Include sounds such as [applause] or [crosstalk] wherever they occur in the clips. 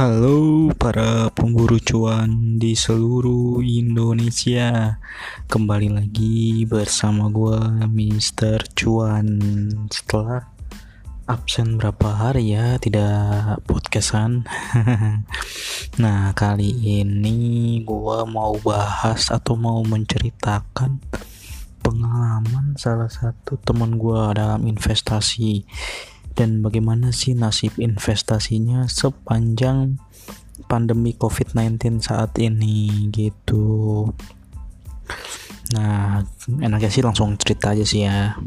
Halo para pemburu cuan di seluruh Indonesia. Kembali lagi bersama gue Mister Cuan. Setelah absen berapa hari ya tidak podcastan? [laughs] Nah kali ini gue mau bahas atau mau menceritakan pengalaman salah satu teman gue dalam investasi dan bagaimana sih nasib investasinya sepanjang pandemi COVID-19 saat ini gitu. Nah, enaknya sih langsung cerita aja sih ya.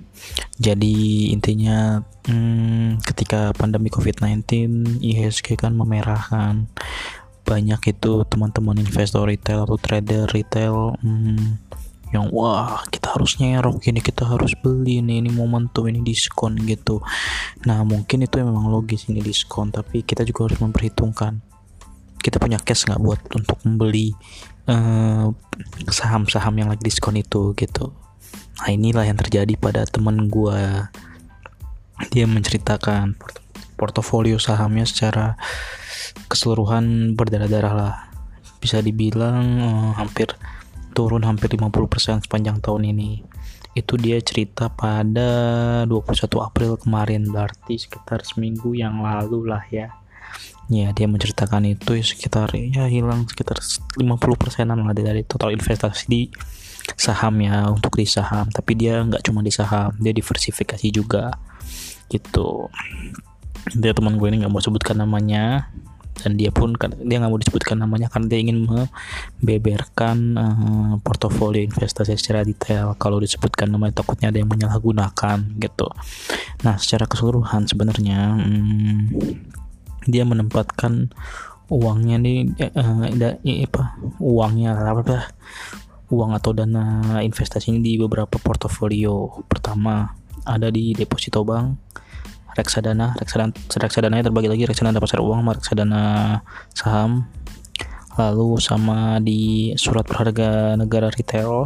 Jadi intinya hmm, ketika pandemi COVID-19 IHSG kan memerahkan banyak itu teman-teman investor retail atau trader retail hmm, yang wah harus nyerok ini kita harus beli ini ini momentum ini diskon gitu. Nah mungkin itu memang logis ini diskon tapi kita juga harus memperhitungkan. Kita punya cash nggak buat untuk membeli eh, saham-saham yang lagi diskon itu gitu. Nah inilah yang terjadi pada teman gue dia menceritakan portofolio sahamnya secara keseluruhan berdarah-darah lah. Bisa dibilang uh, hampir turun hampir 50% sepanjang tahun ini. Itu dia cerita pada 21 April kemarin berarti sekitar seminggu yang lalu lah ya. Ya dia menceritakan itu sekitar ya hilang sekitar 50 persenan lah dari total investasi di saham ya untuk di saham. Tapi dia nggak cuma di saham dia diversifikasi juga. Gitu. Dia teman gue ini nggak mau sebutkan namanya dan dia pun kan, dia nggak mau disebutkan namanya karena dia ingin membeberkan uh, portofolio investasi secara detail. Kalau disebutkan namanya takutnya ada yang menyalahgunakan gitu. Nah secara keseluruhan sebenarnya hmm, dia menempatkan uangnya nih uh, uh, apa uangnya apa uang atau dana investasi ini di beberapa portofolio. Pertama ada di deposito bank reksadana reksadana reksadana terbagi lagi reksadana pasar uang reksadana saham. Lalu sama di surat berharga negara retail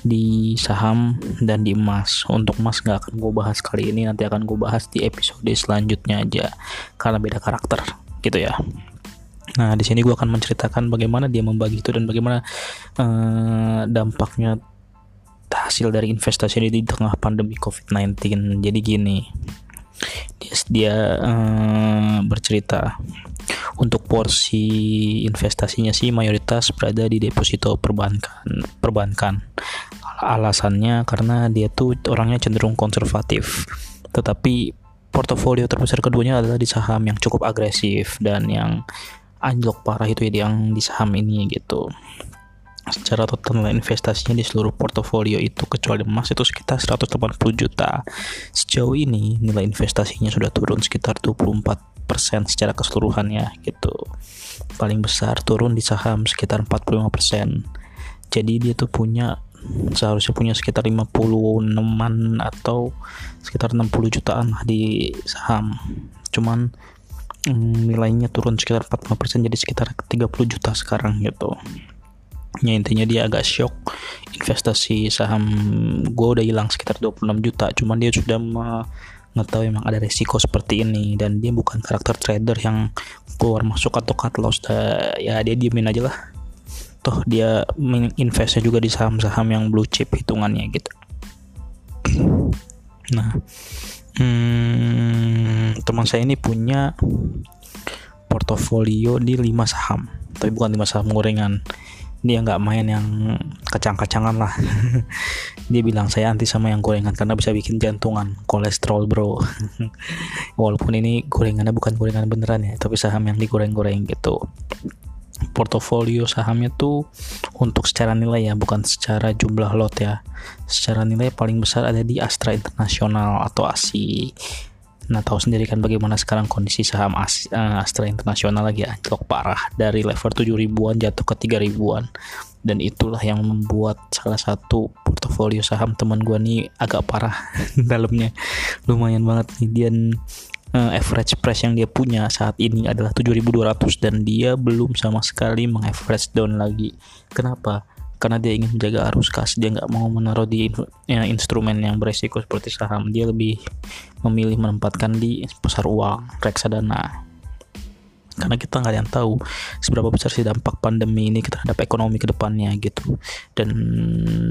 di saham dan di emas. Untuk emas nggak akan gue bahas kali ini nanti akan gue bahas di episode selanjutnya aja karena beda karakter gitu ya. Nah di sini gue akan menceritakan bagaimana dia membagi itu dan bagaimana uh, dampaknya hasil dari investasi di tengah pandemi COVID-19 jadi gini dia, dia uh, bercerita untuk porsi investasinya sih mayoritas berada di deposito perbankan perbankan. Alasannya karena dia tuh orangnya cenderung konservatif tetapi portofolio terbesar keduanya adalah di saham yang cukup agresif dan yang anjlok parah itu ya yang di saham ini gitu secara total investasinya di seluruh portofolio itu kecuali emas itu sekitar 180 juta. Sejauh ini nilai investasinya sudah turun sekitar 24% secara keseluruhannya gitu. Paling besar turun di saham sekitar 45%. Jadi dia tuh punya seharusnya punya sekitar 56an atau sekitar 60 jutaan di saham. Cuman mm, nilainya turun sekitar 45% jadi sekitar 30 juta sekarang gitu ya intinya dia agak shock investasi saham gue udah hilang sekitar 26 juta. Cuman dia sudah mengetahui memang ada resiko seperti ini. Dan dia bukan karakter trader yang keluar masuk atau cut loss. Ya dia diemin aja lah. Toh dia investnya juga di saham-saham yang blue chip hitungannya gitu. Nah hmm, teman saya ini punya portofolio di 5 saham. Tapi bukan 5 saham gorengan dia nggak main yang kacang-kacangan lah. [laughs] Dia bilang saya anti sama yang gorengan karena bisa bikin jantungan kolesterol bro. [laughs] Walaupun ini gorengannya bukan gorengan beneran ya tapi saham yang digoreng-goreng gitu. Portofolio sahamnya tuh untuk secara nilai ya bukan secara jumlah lot ya. Secara nilai paling besar ada di Astra Internasional atau ASI Nah tahu sendiri kan bagaimana sekarang kondisi saham uh, Astra Internasional lagi anjlok parah. Dari level 7 ribuan jatuh ke 3 ribuan. Dan itulah yang membuat salah satu portofolio saham teman gue nih agak parah [laughs] dalamnya. Lumayan banget nih. Dia uh, average price yang dia punya saat ini adalah 7200 dan dia belum sama sekali mengaverage down lagi. Kenapa karena dia ingin menjaga arus kas dia nggak mau menaruh di ya, instrumen yang beresiko seperti saham. Dia lebih memilih menempatkan di pasar uang reksadana. Karena kita nggak ada yang tahu seberapa besar sih dampak pandemi ini terhadap ekonomi ke depannya gitu. Dan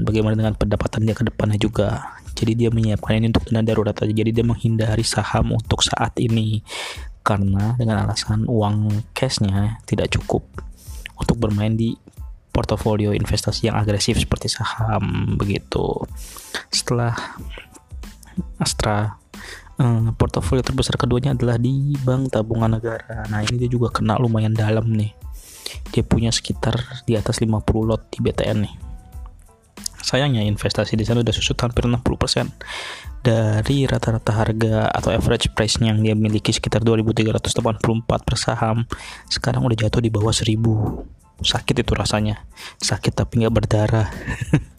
bagaimana dengan pendapatan dia ke depannya juga. Jadi dia menyiapkan ini untuk dana darurat aja. Jadi dia menghindari saham untuk saat ini. Karena dengan alasan uang cashnya tidak cukup untuk bermain di portofolio investasi yang agresif seperti saham begitu setelah Astra uh, portofolio terbesar keduanya adalah di Bank Tabungan Negara. Nah, ini dia juga kena lumayan dalam nih. Dia punya sekitar di atas 50 lot di BTN nih. Sayangnya investasi di sana udah susut hampir 60% dari rata-rata harga atau average price yang dia miliki sekitar 2384 per saham sekarang udah jatuh di bawah 1000 sakit itu rasanya. Sakit tapi nggak berdarah. [laughs]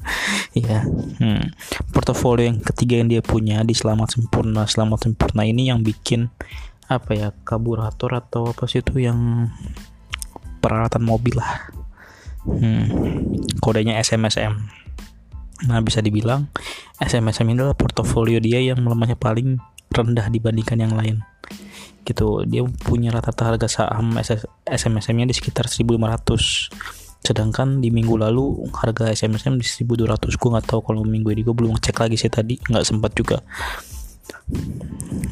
Ya hmm. portofolio yang ketiga yang dia punya di selamat sempurna selamat sempurna ini yang bikin apa ya karburator atau apa sih itu yang peralatan mobil lah. Hmm. kodenya SMSM nah bisa dibilang SMSM ini adalah portofolio dia yang melemahnya paling rendah dibandingkan yang lain gitu. Dia punya rata-rata harga saham SMSM-nya di sekitar 1500 sedangkan di minggu lalu harga SMSM di 1200 gue nggak tahu kalau minggu ini gue belum cek lagi sih tadi. Nggak sempat juga.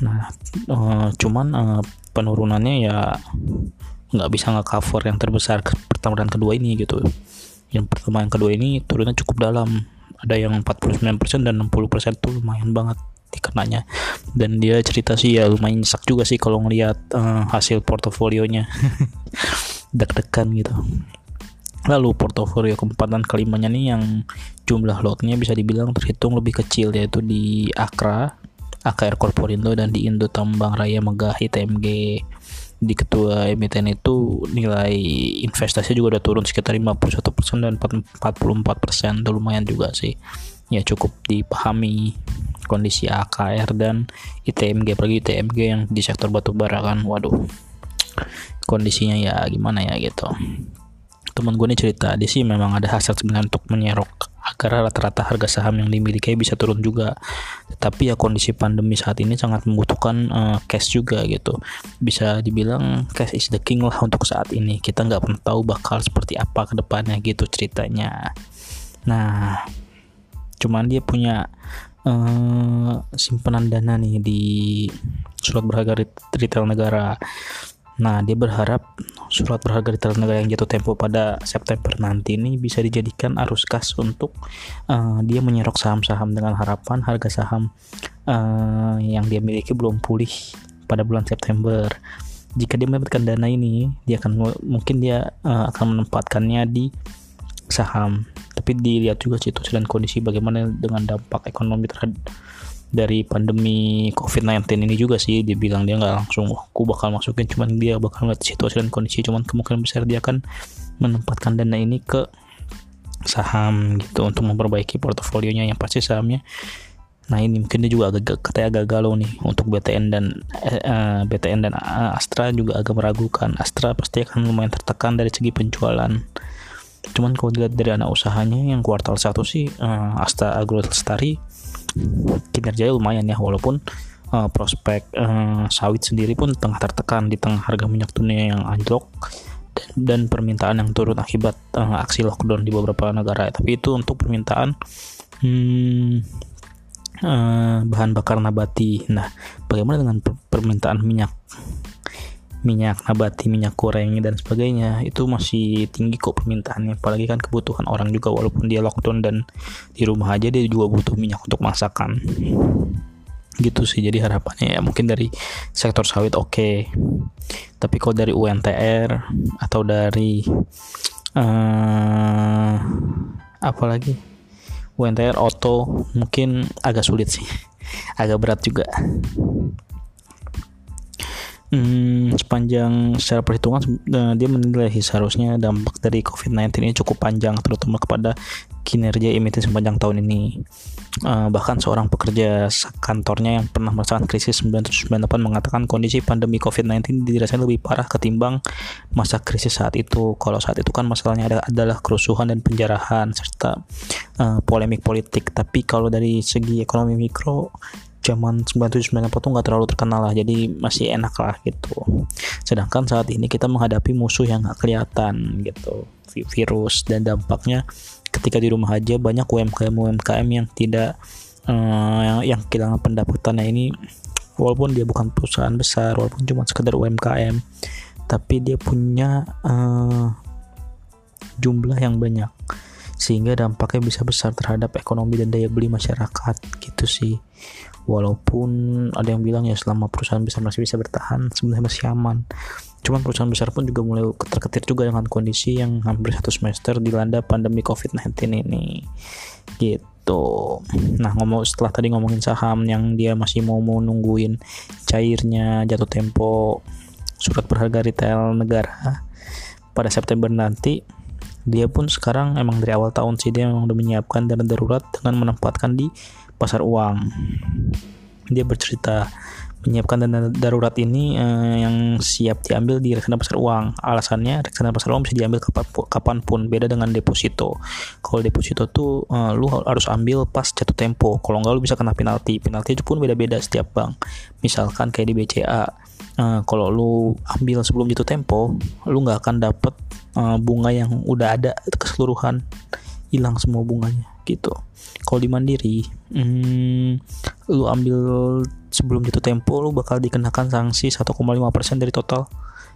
Nah uh, cuman uh, penurunannya ya nggak bisa nggak cover yang terbesar pertama dan kedua ini gitu. Yang pertama yang kedua ini turunnya cukup dalam. Ada yang 49% dan 60% tuh lumayan banget dikenanya dan dia cerita sih ya lumayan nyesek juga sih kalau ngelihat uh, hasil portofolionya. [laughs] Deg-degan gitu. Lalu portofolio keempat dan kelimanya nih yang jumlah lotnya bisa dibilang terhitung lebih kecil yaitu di Akra AKR Corporindo dan di Indo Tambang Raya Megah ITMG di ketua emiten itu nilai investasi juga udah turun sekitar 51% dan 44% itu lumayan juga sih. Ya cukup dipahami kondisi AKR dan ITMG pergi ITMG yang di sektor batubara kan. Waduh kondisinya ya gimana ya gitu. Teman gue nih cerita dia sih memang ada hasrat sebenarnya untuk menyerok agar rata-rata harga saham yang dimiliki bisa turun juga. Tapi ya kondisi pandemi saat ini sangat membutuhkan uh, cash juga gitu. Bisa dibilang cash is the king lah untuk saat ini. Kita nggak pernah tahu bakal seperti apa ke depannya gitu ceritanya. Nah cuman dia punya uh, simpanan dana nih di surat berharga retail negara. Nah, dia berharap surat berharga retail negara yang jatuh tempo pada September nanti ini bisa dijadikan arus kas untuk uh, dia menyerok saham-saham dengan harapan harga saham uh, yang dia miliki belum pulih pada bulan September. Jika dia mendapatkan dana ini, dia akan mungkin dia uh, akan menempatkannya di saham tapi dilihat juga situasi dan kondisi bagaimana dengan dampak ekonomi terhadap dari pandemi COVID-19 ini juga sih dia bilang dia nggak langsung aku bakal masukin cuman dia bakal ngeliat situasi dan kondisi cuman kemungkinan besar dia akan menempatkan dana ini ke saham gitu untuk memperbaiki portofolionya yang pasti sahamnya. Nah ini mungkin dia juga agak katanya agak galau nih untuk BTN dan eh, eh BTN dan Astra juga agak meragukan. Astra pasti akan lumayan tertekan dari segi penjualan. Cuman kalau dilihat dari anak usahanya yang kuartal satu sih uh, Asta Agro Lestari kinerjanya lumayan ya walaupun uh, prospek uh, sawit sendiri pun tengah tertekan di tengah harga minyak dunia yang anjlok dan, dan permintaan yang turun akibat uh, aksi lockdown di beberapa negara tapi itu untuk permintaan hmm, uh, bahan bakar nabati. Nah bagaimana dengan permintaan minyak minyak nabati, minyak goreng dan sebagainya itu masih tinggi kok permintaannya. Apalagi kan kebutuhan orang juga walaupun dia lockdown dan di rumah aja dia juga butuh minyak untuk masakan. Gitu sih jadi harapannya ya mungkin dari sektor sawit oke. Okay. tapi kalau dari UNTR atau dari uh, apa lagi? UNTR auto mungkin agak sulit sih. [laughs] Agak berat juga Hmm, sepanjang secara perhitungan uh, dia menilai seharusnya dampak dari COVID-19 ini cukup panjang terutama kepada kinerja emiten sepanjang tahun ini. Uh, bahkan seorang pekerja kantornya yang pernah merasakan krisis 1998 mengatakan kondisi pandemi COVID-19 dirasakan lebih parah ketimbang masa krisis saat itu. Kalau saat itu kan masalahnya ada, adalah kerusuhan dan penjarahan serta uh, polemik politik. Tapi kalau dari segi ekonomi mikro zaman 97 tuh nggak terlalu terkenal lah jadi masih enak lah gitu. Sedangkan saat ini kita menghadapi musuh yang nggak kelihatan gitu virus. Dan dampaknya ketika di rumah aja banyak UMKM UMKM yang tidak uh, yang, yang kehilangan pendapatannya ini walaupun dia bukan perusahaan besar walaupun cuma sekedar UMKM tapi dia punya uh, jumlah yang banyak. Sehingga dampaknya bisa besar terhadap ekonomi dan daya beli masyarakat gitu sih walaupun ada yang bilang ya selama perusahaan besar masih bisa bertahan sebenarnya masih aman. Cuman perusahaan besar pun juga mulai keter-ketir juga dengan kondisi yang hampir satu semester dilanda pandemi COVID-19 ini. Gitu. Nah ngomong setelah tadi ngomongin saham yang dia masih mau mau nungguin cairnya jatuh tempo surat berharga retail negara pada September nanti dia pun sekarang emang dari awal tahun sih dia memang udah menyiapkan dana darurat dengan menempatkan di pasar uang. Dia bercerita menyiapkan dana darurat ini eh, yang siap diambil di reksadana pasar uang. Alasannya reksadana pasar uang bisa diambil kapan, kapan pun beda dengan deposito. Kalau deposito tuh eh, lu harus ambil pas jatuh tempo. Kalau enggak lu bisa kena penalti. Penalti itu pun beda-beda setiap bank. Misalkan kayak di BCA uh, kalau lu ambil sebelum jatuh tempo lu nggak akan dapet uh, bunga yang udah ada keseluruhan. Hilang semua bunganya gitu. Kalau di mandiri hmm, lu ambil sebelum jatuh tempo lu bakal dikenakan sanksi 1,5% dari total.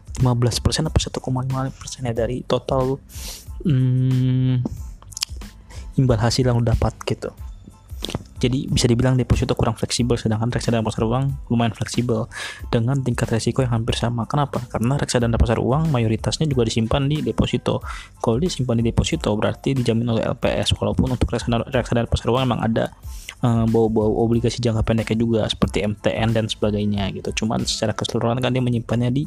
15% apa 1,5% ya dari total hmm, imbal hasil yang lu dapat gitu jadi bisa dibilang deposito kurang fleksibel sedangkan reksadana pasar uang lumayan fleksibel dengan tingkat resiko yang hampir sama. Kenapa? Karena reksadana pasar uang mayoritasnya juga disimpan di deposito. Kalau disimpan di deposito berarti dijamin oleh LPS walaupun untuk reksadana, reksadana pasar uang memang ada uh, bau-bau obligasi jangka pendeknya juga seperti MTN dan sebagainya gitu. Cuman secara keseluruhan kan dia menyimpannya di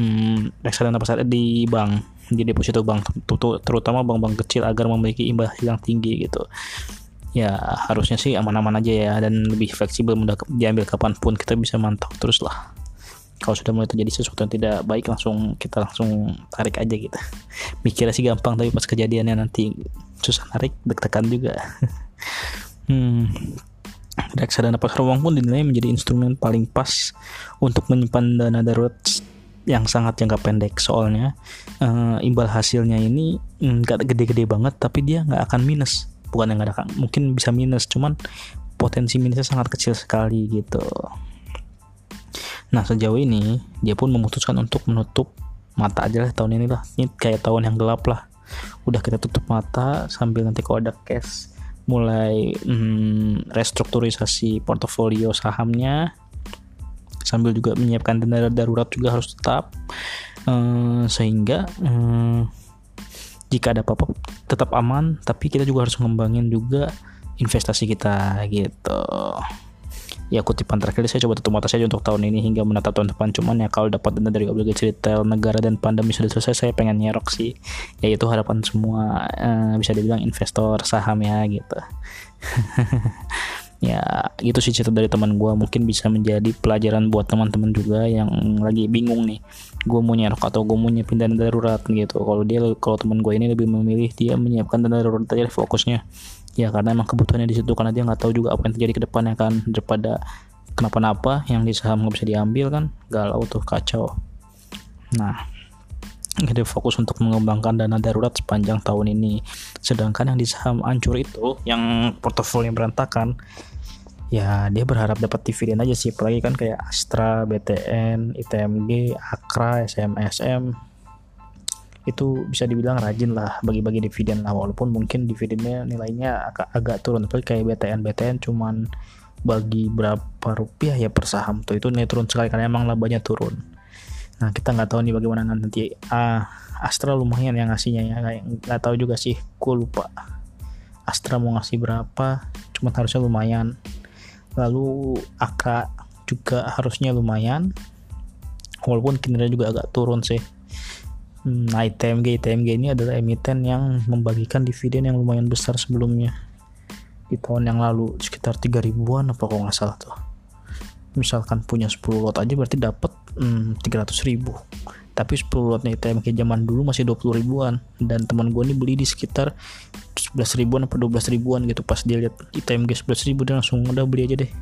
um, reksadana pasar di bank di deposito bank terutama bank-bank kecil agar memiliki imbal yang tinggi gitu ya harusnya sih aman-aman aja ya dan lebih fleksibel mudah diambil kapan pun kita bisa mantau terus lah. Kalau sudah mulai terjadi sesuatu yang tidak baik langsung kita langsung tarik aja gitu. [laughs] Mikirnya sih gampang tapi pas kejadiannya nanti susah tarik deg-degan juga. [laughs] Hmm. Reksadana pasar uang pun dinilai menjadi instrumen paling pas untuk menyimpan dana darurat yang sangat jangka pendek. Soalnya uh, imbal hasilnya ini nggak gede-gede banget tapi dia nggak akan minus bukan yang ada mungkin bisa minus cuman potensi minusnya sangat kecil sekali gitu. Nah sejauh ini dia pun memutuskan untuk menutup mata aja lah tahun ini lah ini kayak tahun yang gelap lah. Udah kita tutup mata sambil nanti kalau ada cash mulai hmm, restrukturisasi portofolio sahamnya. Sambil juga menyiapkan dana darurat juga harus tetap. Uh, sehingga uh, jika ada apa-apa tetap aman tapi kita juga harus mengembangin juga investasi kita gitu. Ya kutipan terakhir saya coba tutup mata saja untuk tahun ini hingga menatap tahun depan. Cuman ya kalau dapat dana dari obligasi retail negara dan pandemi sudah selesai saya pengen nyerok sih. Ya itu harapan semua uh, bisa dibilang investor saham ya gitu [laughs] ya itu sih cerita dari teman gue mungkin bisa menjadi pelajaran buat teman-teman juga yang lagi bingung nih. Gue mau nyerok atau gue mau nyiapin dana darurat gitu. Kalau dia kalau teman gue ini lebih memilih dia menyiapkan dana darurat aja fokusnya. Ya karena emang kebutuhannya di situ karena dia nggak tahu juga apa yang terjadi ke depannya kan. Daripada kenapa-napa yang di saham nggak bisa diambil kan. Galau tuh kacau. Nah jadi fokus untuk mengembangkan dana darurat sepanjang tahun ini. Sedangkan yang di saham ancur itu, yang portofolio berantakan, ya dia berharap dapat dividen aja sih. Apalagi kan kayak Astra, BTN, ITMG, Akra, SMSM, itu bisa dibilang rajin lah bagi-bagi dividen lah. Walaupun mungkin dividennya nilainya agak, agak turun. Tapi kayak BTN BTN cuman bagi berapa rupiah ya per saham tuh. Itu nilai turun sekali karena emang labanya turun Nah kita nggak tahu nih bagaimana nanti. Ah Astra lumayan yang ngasihnya ya. Nggak tahu juga sih. Gue lupa Astra mau ngasih berapa. Cuma harusnya lumayan. Lalu Aka juga harusnya lumayan. Walaupun kinerja juga agak turun sih. Nah ITMG ITMG ini adalah emiten yang membagikan dividen yang lumayan besar sebelumnya. Di tahun yang lalu sekitar 3 ribuan apa kok nggak salah tuh misalkan punya 10 lot aja berarti dapat hmm, 300 ribu. Tapi 10 lotnya ITMK zaman dulu masih 20 ribuan. Dan teman gue ini beli di sekitar 11 ribuan atau 12 ribuan gitu. Pas dia lihat ITMG 11 ribu dia langsung udah beli aja deh.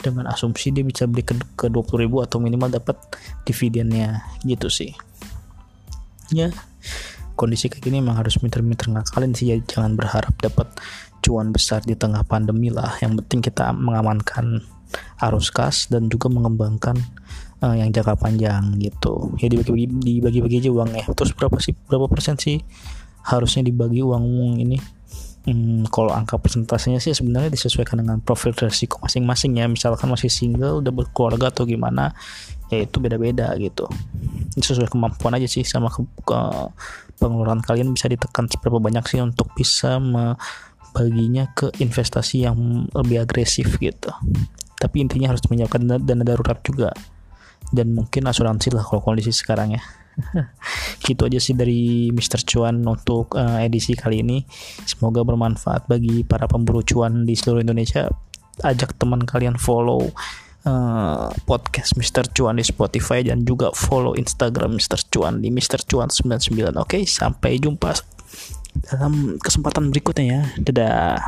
Dengan asumsi dia bisa beli ke, ke 20 ribu atau minimal dapat dividennya. Gitu sih. Ya kondisi kayak gini memang harus minter-minter ngakalin sih ya. Jangan berharap dapat cuan besar di tengah pandemi lah. Yang penting kita mengamankan arus kas dan juga mengembangkan uh, yang jangka panjang gitu. Ya dibagi-bagi dibagi-bagi aja uangnya terus berapa sih berapa persen sih harusnya dibagi uang ini? Hmm, kalau angka persentasenya sih sebenarnya disesuaikan dengan profil resiko masing-masing ya. Misalkan masih single udah berkeluarga atau gimana ya itu beda-beda gitu. Sesuai kemampuan aja sih sama ke, ke pengeluaran kalian bisa ditekan seberapa banyak sih untuk bisa membaginya ke investasi yang lebih agresif gitu tapi intinya harus menyiapkan dana darurat juga dan mungkin asuransi lah kalau kondisi sekarang ya [laughs] gitu aja sih dari Mr. Cuan untuk uh, edisi kali ini semoga bermanfaat bagi para pemburu cuan di seluruh Indonesia ajak teman kalian follow uh, podcast Mr. Cuan di Spotify dan juga follow Instagram Mr. Cuan di Mr. Cuan 99 oke okay, sampai jumpa dalam kesempatan berikutnya ya dadah